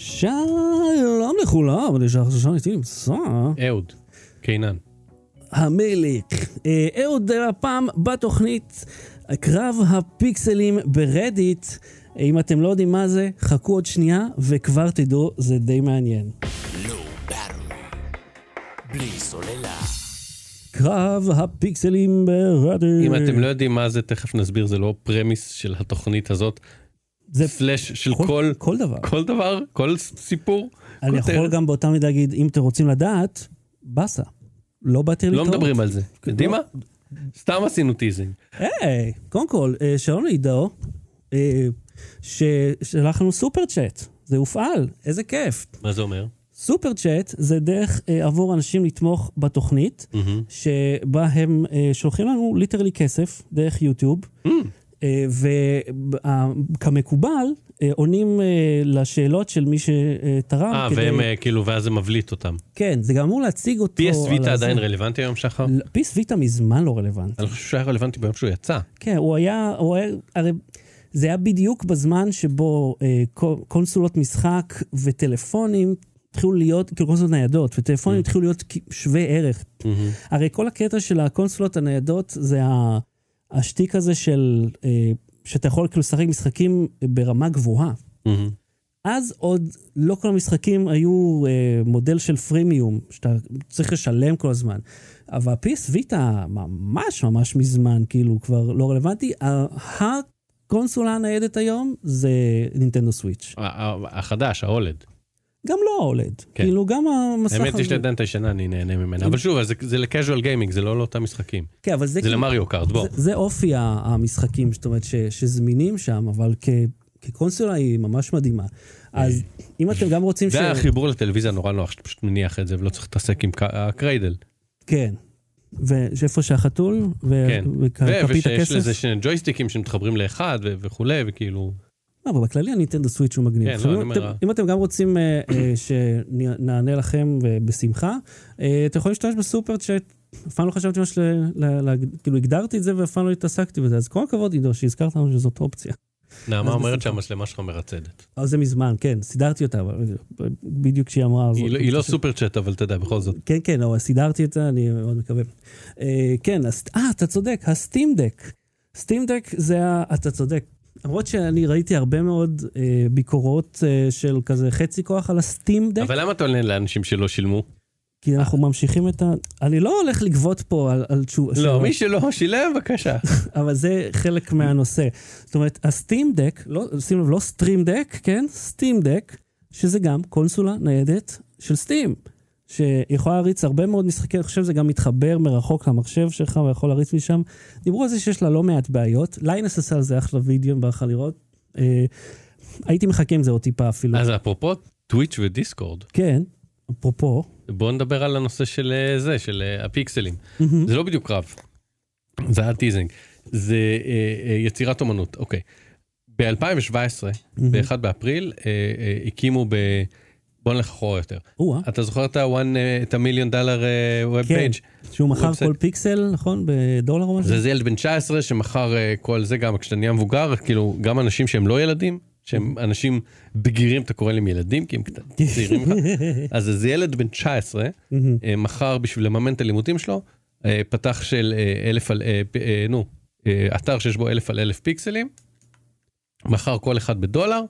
שלום לכולם, אני שחר שושן איתי נמצא. אהוד, קינן. המלך. אה, אהוד הפעם בתוכנית קרב הפיקסלים ברדיט. אם אתם לא יודעים מה זה, חכו עוד שנייה וכבר תדעו, זה די מעניין. בלי סוללה. קרב הפיקסלים ברדיט. אם אתם לא יודעים מה זה, תכף נסביר, זה לא premise של התוכנית הזאת. זה slash של כל- כל, כל דבר. כל דבר, כל סיפור. אני כותרת. יכול גם באותה מידה להגיד, אם אתם רוצים לדעת, באסה. לא באתי לא לטעות. מדברים על זה. יודעים לא. מה? סתם עשינו teasing. היי, קודם כל, אה, שלום לעידו, אה, ששלח לנו Super Chat, זה הופעל, איזה כיף. מה זה אומר? Super Chat זה דרך אה, עבור אנשים לתמוך בתוכנית, מהמם. שבה הם אה, שולחים לנו literally כסף דרך יוטיוב, Mm. אה, וכמקובל, אה, עונים אה, לשאלות של מי שתרם. אה, כדי- והם כאילו, ואז זה מבליט אותם. כן, זה גם אמור להציג אותו. על ויטה. עדיין רלוונטי היום, שחר? פיס ויטה מזמן לא רלוונטי. אני חושב שהיה רלוונטי ביום שהוא יצא. כן, הוא היה, הוא היה, הרי זה היה בדיוק בזמן שבו אה, קו- קונסולות משחק וטלפונים התחילו להיות, כאילו קונסולות ניידות, וטלפונים התחילו להיות שווי ערך. מהמם. הרי כל הקטע של הקונסולות הניידות זה ה- השטיק הזה של, אה, שאתה יכול כאילו לשחק משחקים ברמה גבוהה. מהמם. אז עוד לא כל המשחקים היו אה, מודל של פרימיום, שאתה צריך לשלם כל הזמן. אבל ויטה ממש ממש מזמן, כאילו, כבר לא רלוונטי. הקונסולה הניידת היום זה נינטנדו סוויץ'. החדש, ההולד. גם לא הולד. כן. כאילו, גם המסך האמת, יש לי עדיין את הישנה, אני נהנה ממנה. אבל שוב, זה- זה לקז'ואל גיימינג, זה לא לאותם משחקים. כן, אבל זה, זה כאילו- למריו קארט, בוא. זה, זה אופי המשחקים, זאת אומרת, ש, שזמינים שם, אבל כ, כקונסולה היא ממש מדהימה. אז אם אתם גם רוצים ש... זה החיבור לטלוויזיה נורא נוח, שאתה פשוט מניח את זה ולא צריך להתעסק עם הקריידל. כן. ואיפה שהחתול, ו- כן. וכפית ושיש הכסף. לזה שני ג'ויסטיקים שמתחברים לאחד וכולי, וכאילו... לא, אבל בכללי הניטנדו סוויץ' הוא מגניב. כן, לא, אם אתם- אומר- אם אתם גם רוצים אה, אה, שנענה לכם אה, בשמחה, אה, אתם יכולים להשתמש בסופר צ'אט. אף פעם לא חשבתי ממש, כאילו הגדרתי את זה ואף פעם לא התעסקתי בזה, אז כל הכבוד עידו שהזכרת לנו שזאת אופציה. נעמה אז אומרת בשמחה. שהמצלמה שלך מרצדת. אבל זה מזמן, כן, סידרתי אותה, בדיוק כשהיא אמרה... היא לא- לא סופר צ'אט, אבל אתה יודע, בכל זאת. כן, כן, אבל סידרתי את זה, אני מאוד מקווה. אה, כן, אז, אה, אתה צודק, הסטים דק. סטים דק זה. אתה צודק. למרות שאני ראיתי הרבה מאוד אה, ביקורות אה, של כזה חצי כוח על הסטים דק, אבל למה אתה עונה לאנשים שלא שילמו? כי אנחנו ממשיכים את ה... אני לא הולך לגבות פה על, על תשובה, לא, מי שלא שילם, בבקשה. אבל זה חלק מהנושא. זאת אומרת, הסטים דק, לא, שים לב, לא סטרים דק, כן? סטים דק, שזה גם קונסולה ניידת של סטים, שיכולה להריץ הרבה מאוד משחקים, אני חושב שזה גם מתחבר מרחוק למחשב שלך ויכול להריץ משם. דיברו על זה שיש לה לא מעט בעיות. ליינוס עשה על זה אחלה וידאו, אם בא לך לראות. אה, הייתי מחכה עם זה עוד טיפה אפילו. אז אפרופו טוויץ' ודיסקורד, כן, אפרופו. בוא נדבר על הנושא של אה, זה, של אה, הפיקסלים. זה לא בדיוק קרב, זה היה teasing. זה אה, אה, יצירת אומנות, אוקיי. ב-2017, ב-1 באפריל, הקימו ב... בוא נלך אחורה יותר. או-אה. אתה זוכר את ה-one, אה, את המיליון דולר ווב כן, פייג'? שהוא מכר. כל פיקסל, נכון? בדולר או משהו? זה ילד בן 19 שמכר אה, כל זה גם כשאתה נהיה מבוגר, כאילו גם אנשים שהם לא ילדים, שהם אנשים בגירים, אתה קורא להם ילדים, כי הם צעירים ממך. אז זה ילד בן 19, מהמם. אה, מכר בשביל לממן את הלימודים שלו, פתח של אלף על, נו, אתר שיש בו אלף על אלף פיקסלים, מכר כל אחד בדולר,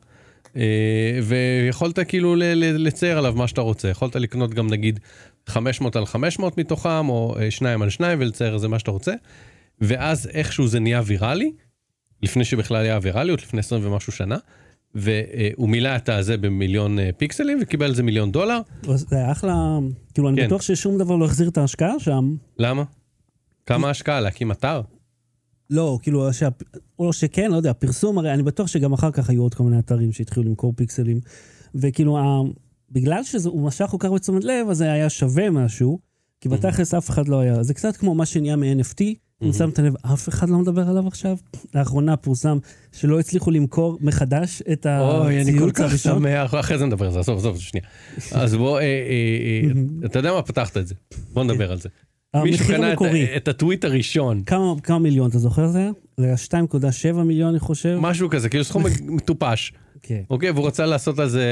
ויכולת כאילו לצייר עליו מה שאתה רוצה, יכולת לקנות גם נגיד 500 על 500 מתוכם, או אה, שניים על שניים ולצייר איזה מה שאתה רוצה, ואז איכשהו זה נהיה ויראלי, לפני שבכלל היה ויראליות, לפני 20 ומשהו שנה. והוא מילא את הזה במיליון אה, פיקסלים וקיבל על זה מיליון דולר. זה היה אחלה, כאילו, אני כן. בטוח ששום דבר לא החזיר את ההשקעה שם. למה? כמה השקעה? להקים אתר? לא, כאילו, שה... או שכן, לא יודע, פרסום, הרי אני בטוח שגם אחר כך היו עוד כל מיני אתרים שהתחילו למכור פיקסלים. וכאילו, ה... בגלל שהוא משך כל כך בתשומת לב, אז זה היה שווה משהו, כי בתכלס אף אחד לא היה. זה קצת כמו מה שנהיה מ-NFT, אם שמת לב, אף אחד לא מדבר עליו עכשיו. לאחרונה פורסם שלא הצליחו למכור מחדש את אוי, אני כל הציוץ כך הראשון. שמח, אחרי זה נדבר על זה, עזוב, עזוב, שנייה. אז בוא, אה, אה, אה, אתה יודע מה, פתחת את זה. בוא נדבר על זה. מישהו המחיר קנה את-. את הטוויט הראשון, כמה, כמה מיליון, אתה זוכר זה? זה היה 2.7 מיליון, אני חושב. משהו כזה, כאילו סכום מטופש. כן, אוקיי, והוא רצה לעשות על זה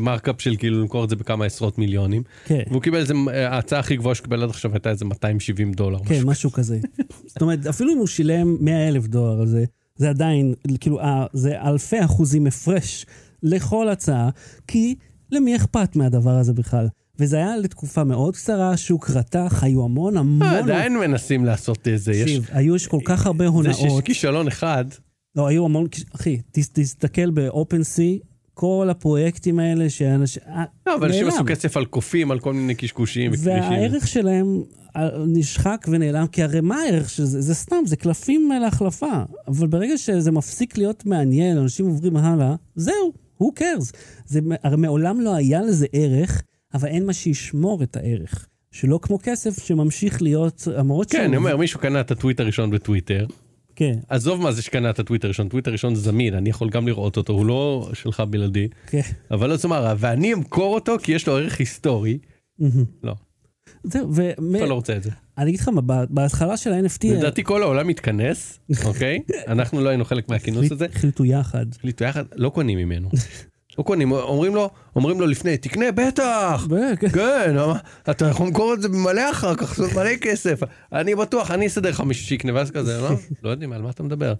מרקאפ של כאילו למכור את זה בכמה עשרות מיליונים. כן. והוא קיבל איזה, ההצעה הכי גבוהה שקיבל עד עכשיו הייתה איזה 270 דולר. כן, משהו. משהו כזה. זאת אומרת, אפילו אם הוא שילם 100 אלף דולר על זה, זה עדיין, כאילו, אה, זה אלפי אחוזים הפרש לכל הצעה, כי למי אכפת מהדבר הזה בכלל? וזה היה לתקופה מאוד קצרה, שוק רתח, היו המון המון... אה, עדיין מנסים לעשות איזה, יש... תקשיב, היו כל כך הרבה זה שיש הונאות. כישלון אחד, לא, היו המון... אחי, תס- תסתכל ב-OpenSea, כל הפרויקטים האלה שאנשים... אה, לא, אבל אנשים. עשו כסף על קופים, על כל מיני קשקושים וכבישים. והערך שלהם אה, נשחק ונעלם, כי הרי מה הערך של זה? זה סתם, זה קלפים להחלפה. אבל ברגע שזה מפסיק להיות מעניין, אנשים עוברים הלאה, זהו, who cares? זה הרי מעולם לא היה לזה ערך, אבל אין מה שישמור את הערך. שלא כמו כסף שממשיך להיות, למרות כן, שהוא- אני אומר, מישהו קנה את הטוויט הראשון בטוויטר, כן, עזוב מה זה שקנה את הטוויט הראשון, טוויט הראשון זמין, אני יכול גם לראות אותו, הוא לא שלך בלעדי, כן. אבל לא אומר, ואני אמכור אותו כי יש לו ערך היסטורי. לא, זהו, ו... אתה לא רוצה את זה. אני אגיד לך מה, בהתחלה של ה-NFT... לדעתי כל העולם מתכנס, אוקיי? אנחנו לא היינו חלק מהכינוס הזה, החליטו יחד. החליטו יחד, לא קונים ממנו. לא קונים, אומרים לו, אומרים לו לפני, תקנה, בטח! כן, אבל אתה יכול למכור את זה מלא אחר כך, לעשות מלא כסף. אני בטוח, אני אסדר לך מישהו שיקנה, ואז כזה, לא? לא יודעים על מה אתה מדבר.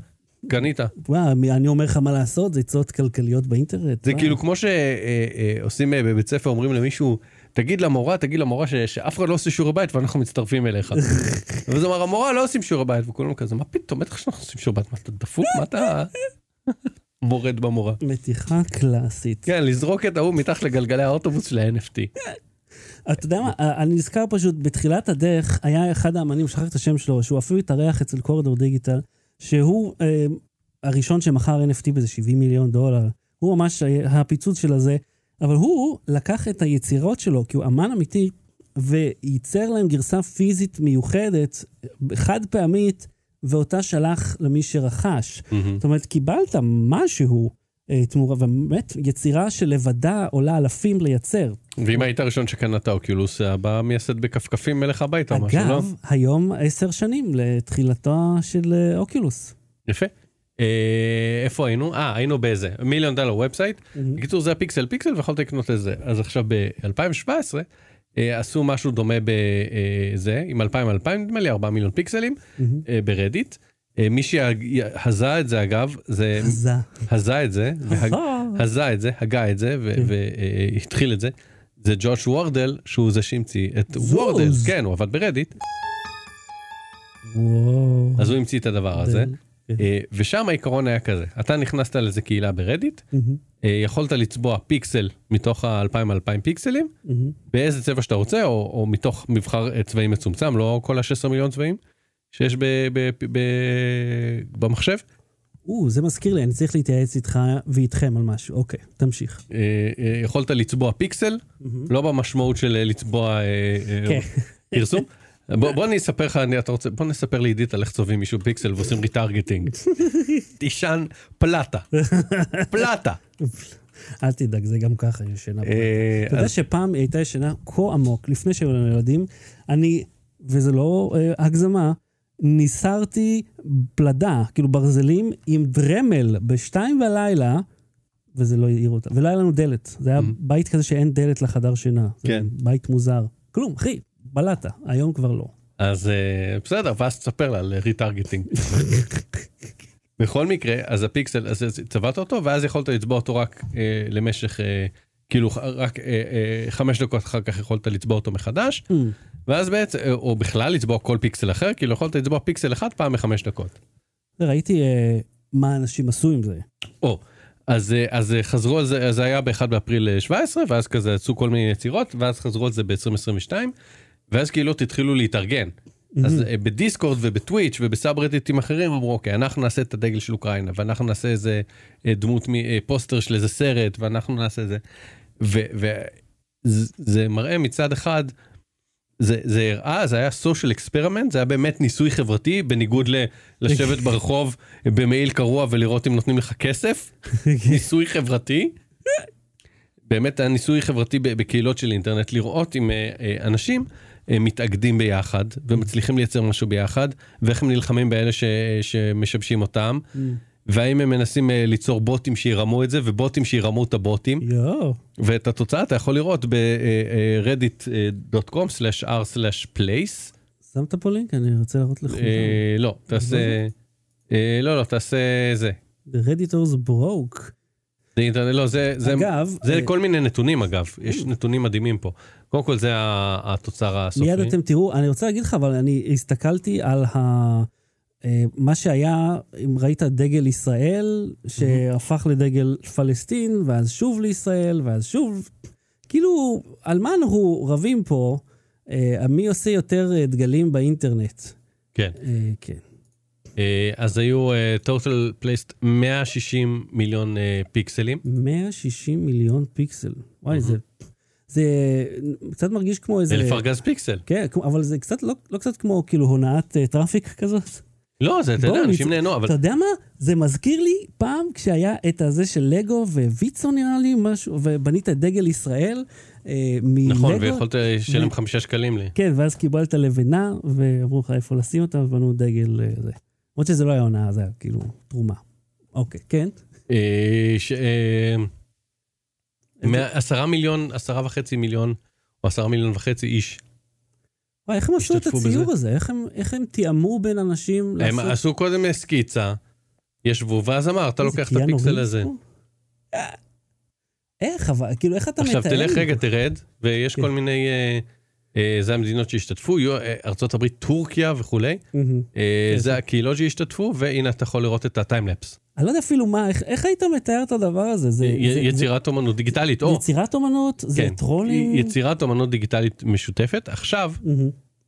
קנית. וואו, אני אומר לך מה לעשות, זה עצות כלכליות באינטרנט. זה. כאילו כמו שעושים בבית ספר, אומרים למישהו, תגיד למורה, תגיד למורה ש- שאף אחד לא עושה שיעורי בית ואנחנו מצטרפים אליך. ואז אמר, המורה לא עושים שיעורי בית, וכולם כזה, מה פתאום, בטח שאנחנו עושים שיעורי בית, מה אתה דפוק? מה אתה מורד במורה? מתיחה קלאסית. כן, לזרוק את ההוא מתחת לגלגלי האוטובוס של ה-NFT. אתה יודע מה, אני נזכר פשוט, בתחילת הדרך היה אחד האמנים, שכחתי את השם שלו, שהוא אפילו התארח אצל קורדור דיגיטל, שהוא אה, הראשון שמכר NFT באיזה 70 מיליון דולר. הוא ממש היה הפיצוץ של הזה, אבל הוא לקח את היצירות שלו, כי הוא אמן אמיתי, וייצר להם גרסה פיזית מיוחדת, חד פעמית, ואותה שלח למי שרכש. זאת אומרת, קיבלת משהו אה, תמורה, ובאמת, יצירה שלבדה עולה אלפים לייצר. ואם היית הראשון שקנה את האוקיולוס, בא המייסד בכפכפים אליך הביתה, משהו, לא? אגב, היום עשר שנים לתחילתו של אה, אוקיולוס. יפה. אה, איפה היינו? אה, היינו באיזה Million Dollar website. בקיצור זה הפיקסל פיקסל ויכולת לקנות את זה. אז עכשיו ב-2017 עשו משהו דומה בזה, עם 2000 2000 נדמה לי 4 מיליון פיקסלים אה, ברדיט. אה, מי שהזה את זה אגב, זה זה. הזה את זה, אה. הזה את זה, הגה את זה כן. והתחיל את זה. זה ג'וש וורדל שהוא זה שהמציא את. Wordle, כן הוא עבד ברדיט, וואו. אז הוא המציא את הדבר הזה. כן. אה, ושם העיקרון היה כזה, אתה נכנסת לאיזה קהילה ברדיט, אה, יכולת לצבוע פיקסל מתוך ה-2000-2000 פיקסלים. באיזה צבע שאתה רוצה, או, או מתוך מבחר אה, צבעים מצומצם, לא כל ה-16 מיליון צבעים שיש ב, ב, ב, במחשב. או, זה מזכיר לי, אני צריך להתייעץ איתך ואיתכם על משהו. אוקיי, תמשיך. יכולת לצבוע פיקסל, לא במשמעות של לצבוע כן. פרסום. בוא, בוא אני אספר לך, אני, אתה רוצה, בוא נספר לעידית על איך צובעים מישהו פיקסל ועושים retargeting. תישן פלטה, פלטה. אל תדאג, זה גם ככה ישנה. אה, אתה יודע שפעם היא הייתה ישנה כה עמוק, לפני שהיו לנו ילדים, אני, וזה לא אה, הגזמה, ניסרתי פלדה, כאילו ברזלים עם דרמל בשתיים בלילה, וזה לא העיר אותה. ולא היה לנו דלת. זה היה Mhm. בית כזה שאין דלת לחדר שינה. כן. בית מוזר. כלום, אחי, בלטה. היום כבר לא. אז אה, בסדר, ואז תספר לה על retargeting. בכל מקרה, אז הפיקסל, אז צבעת אותו, ואז יכולת לצבוע אותו רק אה, למשך, אה, כאילו רק אה, אה, חמש דקות אחר כך יכולת לצבוע אותו מחדש, Mm. ואז בעצם, אה, או בכלל לצבוע כל פיקסל אחר, כאילו יכולת לצבוע פיקסל אחד פעם בחמש דקות. ראיתי אה, מה אנשים עשו עם זה. או, אז, אה, אז אה, חזרו על זה, זה היה ב-1 באפריל אה, 17, ואז כזה עשו כל מיני יצירות, ואז חזרו על זה ב-2022, ואז קהילות התחילו להתארגן. אז אה, בדיסקורד ובטוויץ' ובסאברדיטים אחרים אמרו אוקיי אנחנו נעשה את הדגל של אוקראינה ואנחנו נעשה איזה אה, דמות אה, פוסטר של איזה סרט ואנחנו נעשה זה. וזה מראה מצד אחד זה זה הראה זה היה social experiment זה היה באמת ניסוי חברתי בניגוד ל- לשבת ברחוב במעיל קרוע ולראות אם נותנים לך כסף ניסוי חברתי. באמת היה ניסוי חברתי בקהילות של אינטרנט לראות אם אה, אנשים מתאגדים ביחד ומצליחים לייצר משהו ביחד ואיך הם נלחמים באלה ש, שמשבשים אותם והאם הם מנסים אה, ליצור בוטים שירמו את זה, ובוטים שירמו את הבוטים, יואו. ואת התוצאה אתה יכול לראות ב-reddit.com/r/place. שמת פה לינק? אני רוצה להראות לך. אה, לא, תעשה... אה, לא, לא, תעשה זה. The Redditors broke. זה אינטרנט- לא, זה, זה, אגב, זה אה, כל מיני נתונים אגב, יש נתונים מדהימים פה. קודם כל זה התוצר הסופי. מיד אתם תראו, אני רוצה להגיד לך, אבל אני הסתכלתי על ה... אה, מה שהיה, אם ראית דגל ישראל, שהפך לדגל פלסטין, ואז שוב לישראל, ואז שוב... כאילו, על מה אנחנו רבים פה? אה, מי עושה יותר אה, דגלים באינטרנט? כן. אה, כן. אה, אז היו אה, total placed 160 מיליון אה, פיקסלים. 160 מיליון פיקסל. וואי, זה... זה קצת מרגיש כמו איזה... אלף ארגז פיקסל. כן, אבל זה קצת, לא, לא קצת כמו כאילו הונאת traffic כזאת. לא, זה, אתה יודע, אנשים נהנו, אבל אתה יודע מה? זה מזכיר לי פעם כשהיה את הזה של לגו ויצו נראה לי, משהו, ובנית את דגל ישראל אה, מלגו. נכון, ויכולת לשלם ו- חמישה שקלים לי. כן, ואז קיבלת לבנה, ואמרו לך איפה לשים אותה, ובנו דגל אה, זה. למרות שזה לא היה הונאה, זה היה כאילו תרומה. אוקיי, כן? אה, אה, עשרה מיליון, עשרה וחצי מיליון, או עשרה מיליון וחצי איש. וואי, איך הם עשו את הציור? הזה? איך הם, איך הם תיאמו בין אנשים הם לעשות... עשו קודם סקיצה, ישבו, ואז אמר, אתה לוקח את הפיקסל הזה. אה, איך, אבל, כאילו, איך אתה מתאר? עכשיו תלך רגע? תרד, ויש כן. כל מיני, אה, זה המדינות שהשתתפו, אה, הברית, טורקיה וכולי. אה, כן. זה הקהילות שהשתתפו, והנה אתה יכול לראות את הטיימלפס. אני לא יודע אפילו מה, איך, איך היית מתאר את הדבר הזה? זה, זה, יצירת אומנות דיגיטלית, זה או, יצירת אומנות? זה כן, טרולים? יצירת אומנות דיגיטלית משותפת. עכשיו.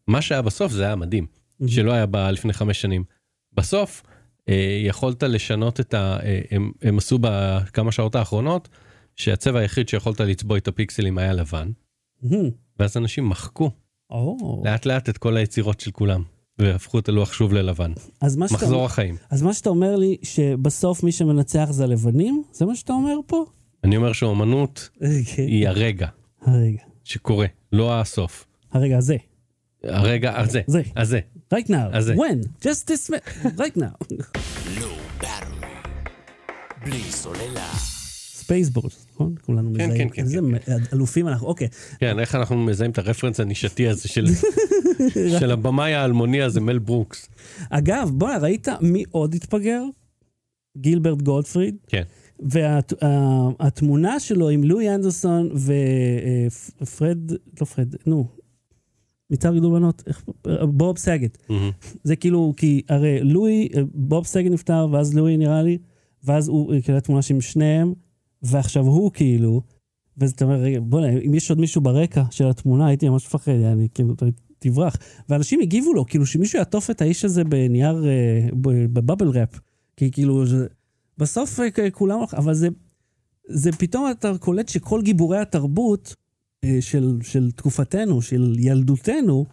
מה שהיה בסוף זה היה מדהים, שלא היה ב- לפני חמש שנים. בסוף אה, יכולת לשנות את ה... אה, הם, הם עשו בכמה שעות האחרונות, שהצבע היחיד שיכולת לצבוע את הפיקסלים היה לבן. ואז אנשים מחקו לאט לאט את כל היצירות של כולם, והפכו את הלוח שוב ללבן. אז מה, שאתה, מחזור החיים. אז מה שאתה אומר לי, שבסוף מי שמנצח זה הלבנים? זה מה שאתה אומר פה? אני אומר שאומנות כן. היא הרגע הרגע, שקורה, לא הסוף. הרגע הזה. הרגע הזה, זה. הזה. right now. אז זה. when? just this minute. right now. בלי סוללה. Spaceballs, נכון? כולנו כן, מזהים. כן, כן, איזה אלופים אנחנו, אוקיי. כן, איך אנחנו מזהים את הרפרנס הנישתי הזה של, של הבמאי האלמוני הזה, מל ברוקס. אגב, בוא'נה, ראית מי עוד התפגר? גילברט גולדפריד. כן. והתמונה שלו עם לואי אנדרסון ופרד, לא פרד, נו, מצער גידול בנות, בוב סגט. מהמם. זה כאילו, כי הרי לואי, בוב סגט נפטר, ואז לואי נראה לי, ואז הוא קיבל תמונה עם שניהם, ועכשיו הוא כאילו, ואז אתה אומר, רגע, בוא'נה, אם יש עוד מישהו ברקע של התמונה, הייתי ממש מפחד, אני כאילו, תברח. ואנשים הגיבו לו, כאילו שמישהו יעטוף את האיש הזה בנייר, אה, ב- בבבל ראפ. כי כאילו, זה, בסוף אה, כולם, אבל זה, זה פתאום אתה קולט שכל גיבורי התרבות אה, של, של תקופתנו, של ילדותנו,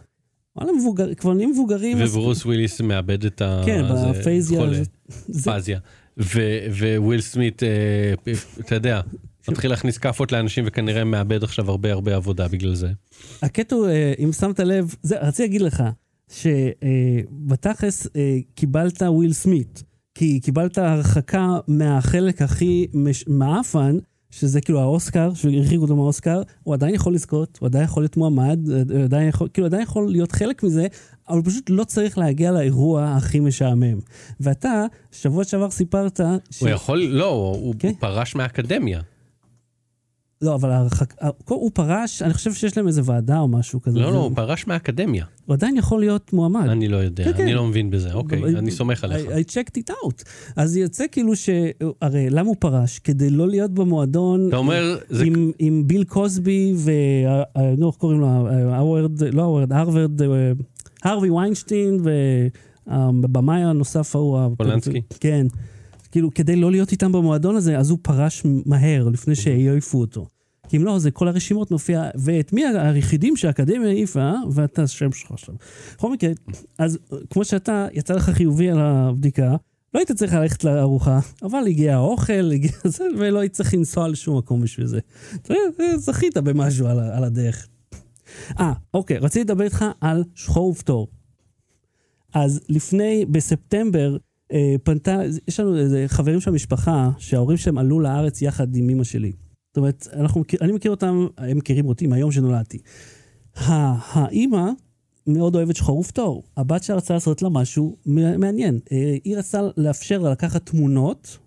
וואלה, מבוגר, כבר נהיים מבוגרים. אז- וברוס וויליס מאבד את ה... כן, אפזיה. חולה. אפזיה. וויל סמית, אה, אתה יודע, מתחיל להכניס כאפות לאנשים וכנראה מאבד עכשיו הרבה הרבה עבודה בגלל זה. הקטע הוא, אה, אם שמת לב, זה, רציתי להגיד לך, שבתכלס אה, קיבלת וויל סמית, כי קיבלת הרחקה מהחלק הכי מש- מעפן, שזה כאילו האוסקר, שהרחיקו אותו מהאוסקר, הוא עדיין יכול לזכות, הוא עדיין יכול להיות מועמד, הוא עדיין יכול, כאילו עדיין יכול להיות חלק מזה, אבל הוא פשוט לא צריך להגיע לאירוע הכי משעמם. ואתה, שבוע שעבר סיפרת, ש... הוא יכול, לא, הוא כן. הוא פרש מהאקדמיה. לא, אבל ההרחק... הוא פרש, אני חושב שיש להם איזה ועדה או משהו כזה. לא, לא, הוא פרש מהאקדמיה. הוא עדיין יכול להיות מועמד. אני לא יודע, כן, כן. אני לא מבין בזה, אוקיי, אני סומך עליך. I, I checked it out. אז יוצא כאילו ש... הרי למה הוא פרש? כדי לא להיות במועדון אתה אומר, זה עם, עם ביל קוסבי ו... אה, אה, נו, איך קוראים לו? אה, האוורד, לא האוורד, הרווארד, אה, הרווי ויינשטיין והבמאי הנוסף ההוא. פולנסקי? כן. כאילו, כדי לא להיות איתם במועדון הזה, אז הוא פרש מהר, לפני שהעיפו אותו. כי אם לא, זה כל הרשימות מופיע, ואת מי היחידים שהאקדמיה העיפה, ואתה השם שלך עכשיו. בכל מקרה, אז כמו שאתה, יצא לך חיובי על הבדיקה, לא היית צריך ללכת לארוחה, אבל הגיע האוכל, הגיע זה, ולא היית צריך לנסוע לשום מקום בשביל זה. זכית במשהו על, על הדרך. אה, אוקיי, רציתי לדבר איתך על שחור ופטור. אז לפני, בספטמבר, אה, פנתה, יש לנו איזה חברים של המשפחה, שההורים שלהם עלו לארץ יחד עם אמא שלי. זאת אומרת, אנחנו, אני מכיר אותם, הם מכירים אותי מהיום שנולדתי. האימא מאוד אוהבת שחור ופטור. הבת שלה רצתה לעשות לה משהו מעניין. אה, היא רצתה לאפשר לה לקחת תמונות,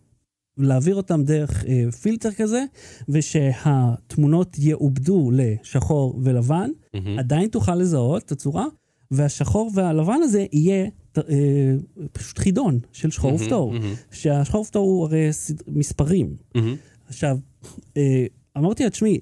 להעביר אותן דרך אה, פילטר כזה, ושהתמונות יעובדו לשחור ולבן, מהמם. עדיין תוכל לזהות את הצורה, והשחור והלבן הזה יהיה אה, פשוט חידון של שחור מהמם, ופטור. מהמם, שהשחור ופטור הוא הרי סד- מספרים. מהמם. עכשיו, אה, אמרתי לה, תשמעי,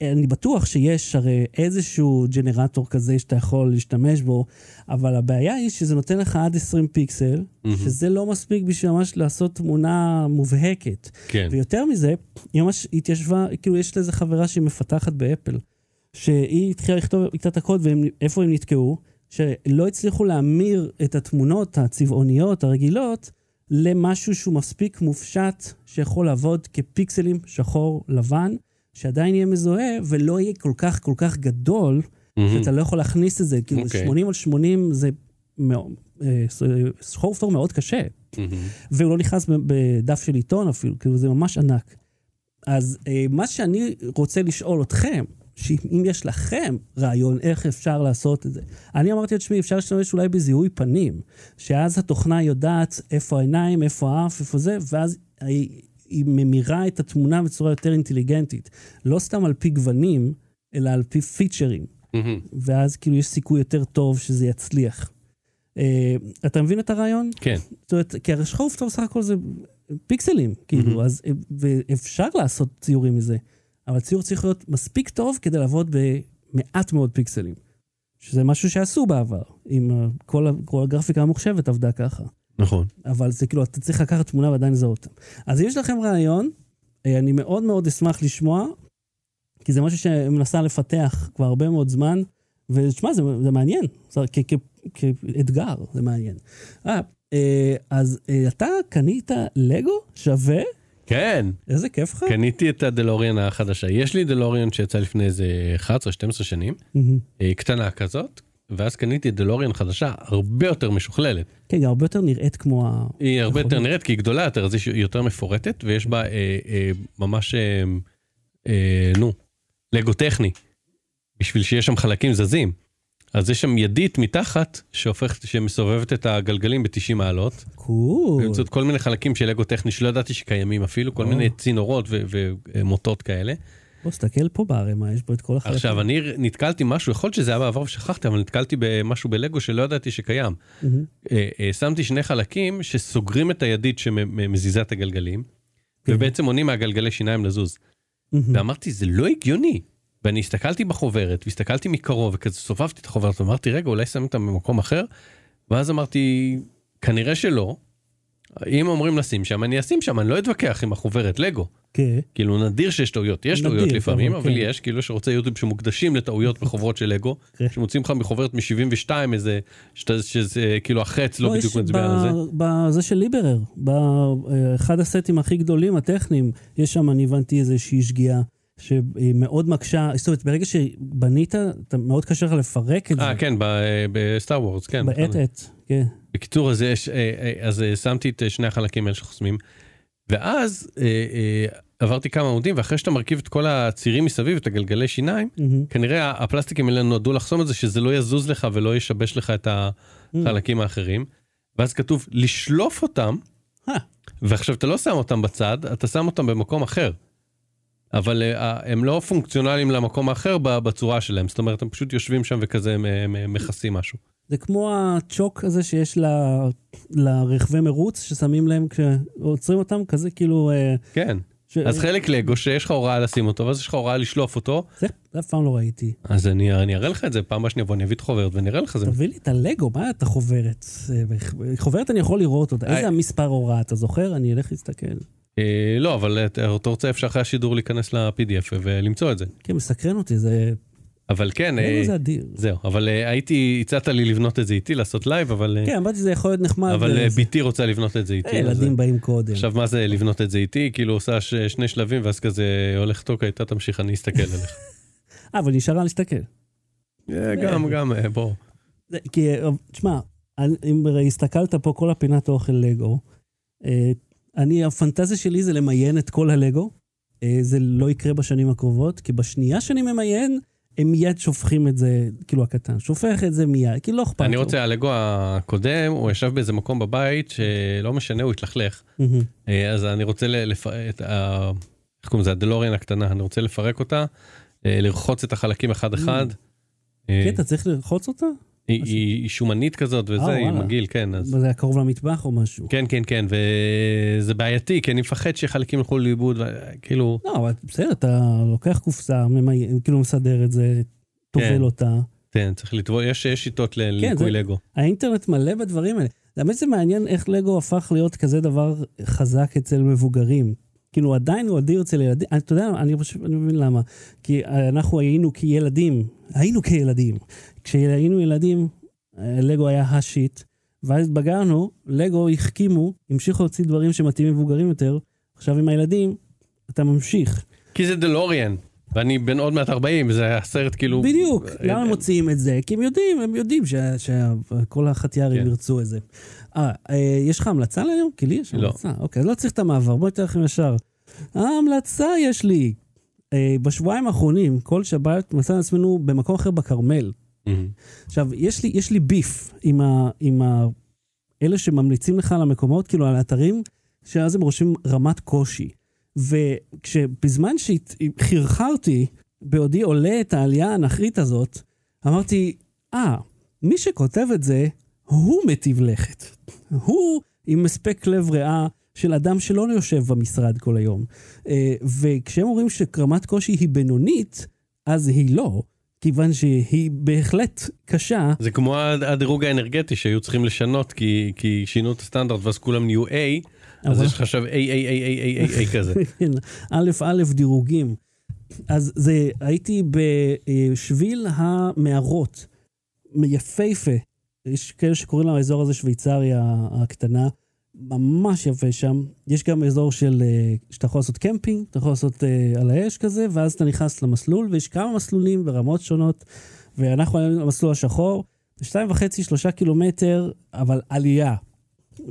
אני בטוח שיש הרי איזשהו ג'נרטור כזה שאתה יכול להשתמש בו, אבל הבעיה היא שזה נותן לך עד 20 פיקסל, מהמם. שזה לא מספיק בשביל ממש לעשות תמונה מובהקת. כן. ויותר מזה, היא ממש התיישבה, כאילו יש לזה חברה שהיא מפתחת באפל, שהיא התחילה לכתוב איתה את הקוד ואיפה הם נתקעו, שלא הצליחו להמיר את התמונות הצבעוניות הרגילות למשהו שהוא מספיק מופשט, שיכול לעבוד כפיקסלים שחור לבן, שעדיין יהיה מזוהה ולא יהיה כל כך כל כך גדול, מהמם. שאתה לא יכול להכניס את זה, כאילו אוקיי. 80 על 80 זה מאוד, אה, שחור ופטור מאוד קשה. מהמם. והוא לא נכנס בדף של עיתון אפילו, כאילו זה ממש ענק. אז אה, מה שאני רוצה לשאול אתכם, שאם יש לכם רעיון איך אפשר לעשות את זה. אני אמרתי לו, תשמעי, אפשר להשתמש אולי בזיהוי פנים, שאז התוכנה יודעת איפה העיניים, איפה האף, איפה זה, ואז היא, ממירה את התמונה בצורה יותר אינטליגנטית. לא סתם על פי גוונים, אלא על פי פיצ'רים. מהמם. ואז כאילו יש סיכוי יותר טוב שזה יצליח. אה, אתה מבין את הרעיון? כן. זאת אומרת, כי הרי שחור ופטור סך הכל זה פיקסלים, כאילו, אז ואפשר לעשות ציורים מזה, אבל ציור צריך להיות מספיק טוב כדי לעבוד במעט מאוד פיקסלים. שזה משהו שעשו בעבר, עם ה- כל, כל הגרפיקה המוחשבת עבדה ככה. נכון. אבל זה כאילו, אתה צריך לקחת תמונה ועדיין לזהות אותה. אז אם יש לכם רעיון, אה, אני מאוד מאוד אשמח לשמוע, כי זה משהו שמנסה לפתח כבר הרבה מאוד זמן, ותשמע, זה, זה מעניין, זה, כ, כ, כאתגר, זה מעניין. אה, אה, אז אה, אתה קנית לגו שווה? כן. איזה כיף לך. קניתי את הדלוריאן החדשה. יש לי דלוריאן שיצא לפני איזה 11-12 שנים. אה, קטנה כזאת, ואז קניתי דלוריאן חדשה הרבה יותר משוכללת. כן, היא הרבה יותר נראית כמו ה... היא הרבה יותר נכון. נראית כי היא גדולה יותר, אז היא יותר מפורטת, ויש בה אה, אה, ממש, אה, אה, נו, לגו טכני, בשביל שיש שם חלקים זזים. אז יש שם ידית מתחת שהופכת, שמסובבת את הגלגלים ב-90 מעלות, קול. באמצעות כל מיני חלקים של לגו טכני שלא ידעתי שקיימים אפילו, כל. מיני צינורות ומוטות כאלה. בוא, תסתכל פה בערימה, יש בו את כל החלקים. עכשיו, אני נתקלתי משהו, יכול להיות שזה היה בעבר ושכחתי, אבל נתקלתי במשהו בלגו שלא ידעתי שקיים. מהמם. אה, אה, שמתי שני חלקים שסוגרים את הידית שמזיזה את הגלגלים, כן. ובעצם מונעים מהגלגלי שיניים לזוז. מהמם. ואמרתי, זה לא הגיוני. ואני הסתכלתי בחוברת, והסתכלתי מקרוב, וכזה סובבתי את החוברת, ואמרתי, רגע, אולי שמים אותם במקום אחר? ואז אמרתי, כנראה שלא. אם אומרים לשים שם, אני אשים שם, אני לא אתווכח עם החוברת לגו. כן. כאילו נדיר שיש טעויות, יש נדיר, טעויות לפעמים, אבל אבל כן. יש, כאילו שרוצה יוטיוב שמוקדשים לטעויות בחוברות של לגו, כן. שמוצאים לך מחוברת מ-72 איזה, שאתה- שזה כאילו החץ לא בדיוק יש מצביע על זה. בזה של ליברר, באחד הסטים הכי גדולים, הטכניים, יש שם, אני הבנתי, איזושהי שגיאה שהיא מאוד מקשה, זאת אומרת, ברגע שבנית, אתה מאוד קשה לך לפרק את זה. אה, כן, ב- אה, בסטאר וורס, כן. בעת נכון. כן. בקיצור, אז, יש, אה, אה, אז שמתי את שני החלקים האלה שחוסמים, ואז עברתי כמה עמודים, ואחרי שאתה מרכיב את כל הצירים מסביב, את הגלגלי שיניים, מהמם. כנראה הפלסטיקים האלה נועדו לחסום את זה, שזה לא יזוז לך ולא ישבש לך את החלקים האחרים. ואז כתוב לשלוף אותם, אה. ועכשיו אתה לא שם אותם בצד, אתה שם אותם במקום אחר. אבל אה, הם לא פונקציונליים למקום האחר בצורה שלהם, זאת אומרת, הם פשוט יושבים שם וכזה מ- מ- מכסים משהו. זה כמו הצ'וק הזה שיש ל- לרכבי מרוץ, ששמים להם כשעוצרים אותם, כזה כאילו... אה, כן. ש- אז חלק לגו שיש לך הוראה לשים אותו, ואז יש לך הוראה לשלוף אותו, זה זה אף פעם לא ראיתי. אז אני אני אראה לך את זה, פעם הבאה שאני אבוא, אני אביא את החוברת ונראה לך זה. תביא לי את הלגו, מה את החוברת? אה, חוברת אני יכול לראות אותה. איזה אה. הספר הוראה, אתה זוכר? אני אלך להסתכל. אה, לא, אבל אתה רוצה אפשר אחרי השידור להיכנס ל-PDF ולמצוא את זה. כן, מסקרן אותי, זה... אבל כן, אה, זה אדיר. זהו, אבל אה, הייתי, הצעת לי לבנות את זה איתי, לעשות live, אבל אה, כן, אמרתי, זה יכול להיות נחמד. אבל אה, וזה- בתי רוצה לבנות את זה איתי. אז, אה, ילדים באים קודם. עכשיו מה זה לבנות את זה איתי? כאילו עושה ש- שני שלבים ואז כזה הולך טוקה, אתה תמשיך, אני אסתכל עליך. אה, אבל נשארה להסתכל. אה, גם, גם, אה, בוא. זה- כי, אה, תשמע, אני- אם הסתכלת פה, כל הפינת אוכל לגו, אה, אני, הפנטזיה שלי זה למיין את כל הלגו. אה, זה לא יקרה בשנים הקרובות, כי בשנייה שאני ממיין, הם מיד שופכים את זה, כאילו הקטן, שופך את זה מיד, כי לא אכפת לו. אני רוצה, הלגו הקודם, הוא ישב באיזה מקום בבית שלא משנה, הוא התלכלך. אה, אז אני רוצה ל- לפ... את ה... איך קוראים לזה? הדלוריאן הקטנה, אני רוצה לפרק אותה, אה, לרחוץ את החלקים אחד-אחד. אה, כן, אתה צריך ללחוץ אותה? היא- היא היא שומנית כזאת וזה, אה, היא וואלה. מגעיל, כן. אז... זה היה קרוב למטבח או משהו? כן, כן, כן, וזה בעייתי, כי אני מפחד שחלקים ילכו לאיבוד, כאילו, לא, אבל בסדר, אתה לוקח קופסה, ממיין, כאילו מסדר את זה, טובל כן. אותה. כן, צריך לטבול, יש יש שיטות לניקוי כן, לגו. האינטרנט מלא בדברים האלה. באמת זה מעניין איך לגו הפך להיות כזה דבר חזק אצל מבוגרים. כאילו עדיין הוא אדיר אצל ילדים, אתה יודע, אני חושב, אני מבין למה. כי אנחנו היינו כילדים, היינו כילדים. כשהיינו ילדים, אה, לגו היה השיט, ואז התבגרנו, לגו החכימו, המשיכו להוציא דברים שמתאימים מבוגרים יותר. עכשיו עם הילדים, אתה ממשיך. כי זה דלוריאן, ואני בן עוד מעט 40, זה הסרט כאילו... בדיוק, אה, למה הם מוציאים את זה? כי הם יודעים, הם יודעים שכל החטיארים כן. ירצו את זה. אה, אה, יש לך המלצה להיום? כי לי יש לא. המלצה. אוקיי, אז לא צריך את המעבר, בואי אתן לכם ישר. ההמלצה יש לי. אה, בשבועיים האחרונים, כל שבת מצאנו עצמנו במקום אחר בכרמל. מהמם. עכשיו, יש לי, יש לי ביף עם, ה, עם ה, אלה שממליצים לך על המקומות, כאילו על האתרים, שאז הם רושמים רמת קושי. וכשבזמן שחרחרתי, בעודי עולה את העלייה האנכרית הזאת, אמרתי, אה, מי שכותב את זה, הוא מטיב לכת. הוא עם הספק לב ריאה של אדם שלא יושב במשרד כל היום. אה, וכשהם אומרים שרמת קושי היא בינונית, אז היא לא. כיוון שהיא בהחלט קשה, זה כמו הד- הדירוג האנרגטי שהיו צריכים לשנות כי, כי שינו את הסטנדרט ואז כולם נהיו A, אז אבל- יש לך עכשיו A, A, A, A, A, A, A כזה. כן, א' א' דירוגים. אז זה, הייתי בשביל המערות, יפהפה. יש כאלה שקוראים לאזור הזה שוויצריה הקטנה, ממש יפה שם. יש גם אזור של, אה, שאתה יכול לעשות קמפינג, אתה יכול לעשות אה, על האש כזה, ואז אתה נכנס למסלול, ויש כמה מסלולים ברמות שונות, ואנחנו היינו במסלול השחור, שתיים וחצי, שלושה קילומטר, אבל עלייה.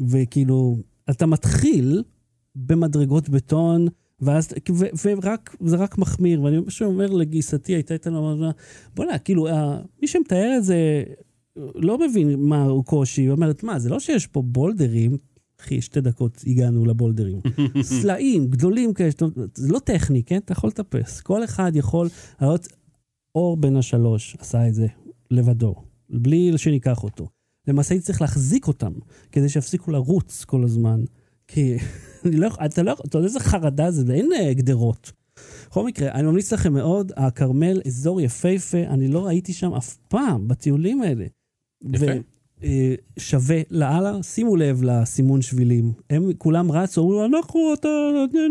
וכאילו, אתה מתחיל במדרגות בטון, ואז, ו, ורק, זה רק מחמיר, ואני פשוט אומר לגיסתי, הייתה איתנו, בוא'נה, כאילו, ה- מי שמתאר את זה לא מבין מה הוא קושי, היא אומרת, מה, זה לא שיש פה בולדרים, אחי, שתי דקות הגענו לבולדרים. סלעים גדולים כאלה, זה לא טכני, כן? אתה יכול לטפס. כל אחד יכול לעלות, אור בן השלוש עשה את זה לבדו, בלי שניקח אותו. למעשה הייתי צריך להחזיק אותם, כדי שיפסיקו לרוץ כל הזמן. כי אני לא יכול, אתה לא יכול, אתה יודע איזה חרדה זה, ואין אה, גדרות. בכל מקרה, אני ממליץ לכם מאוד, הכרמל, אזור יפהפה, אני לא הייתי שם אף פעם בטיולים האלה. יפה. ושווה לאללה, שימו לב לסימון שבילים. הם כולם רצו, אמרו, אנחנו, אתה,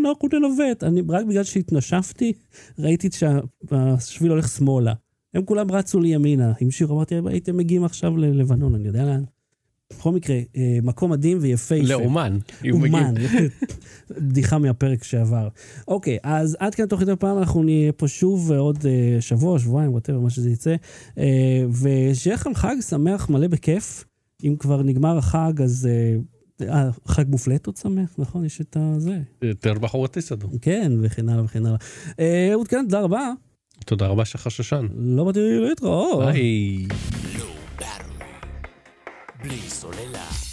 אנחנו ננווט. אני, רק בגלל שהתנשפתי, ראיתי שהשביל הולך שמאלה. הם כולם רצו לי ימינה, המשיכו, אמרתי, הייתם מגיעים עכשיו ללבנון, אני יודע לאן. בכל מקרה, אה, מקום מדהים ויפהפה. לאומן. אומן. בדיחה מהפרק שעבר. אוקיי, אז עד כאן תוכנית הפעם, אנחנו נהיה פה שוב עוד אה, שבוע, שבועיים, ווטאבר, מה שזה יצא. אה, ושיהיה לכם חג שמח, מלא בכיף. אם כבר נגמר החג, אז... אה, אה, חג מופלטות שמח, נכון? יש את הזה. יותר בחורות תסעדו. כן, וכן הלאה וכן הלאה. אה, אהוד כן, תודה רבה. תודה רבה שלך שושן. לא באתי להתראות. ביי. בלי סוללה.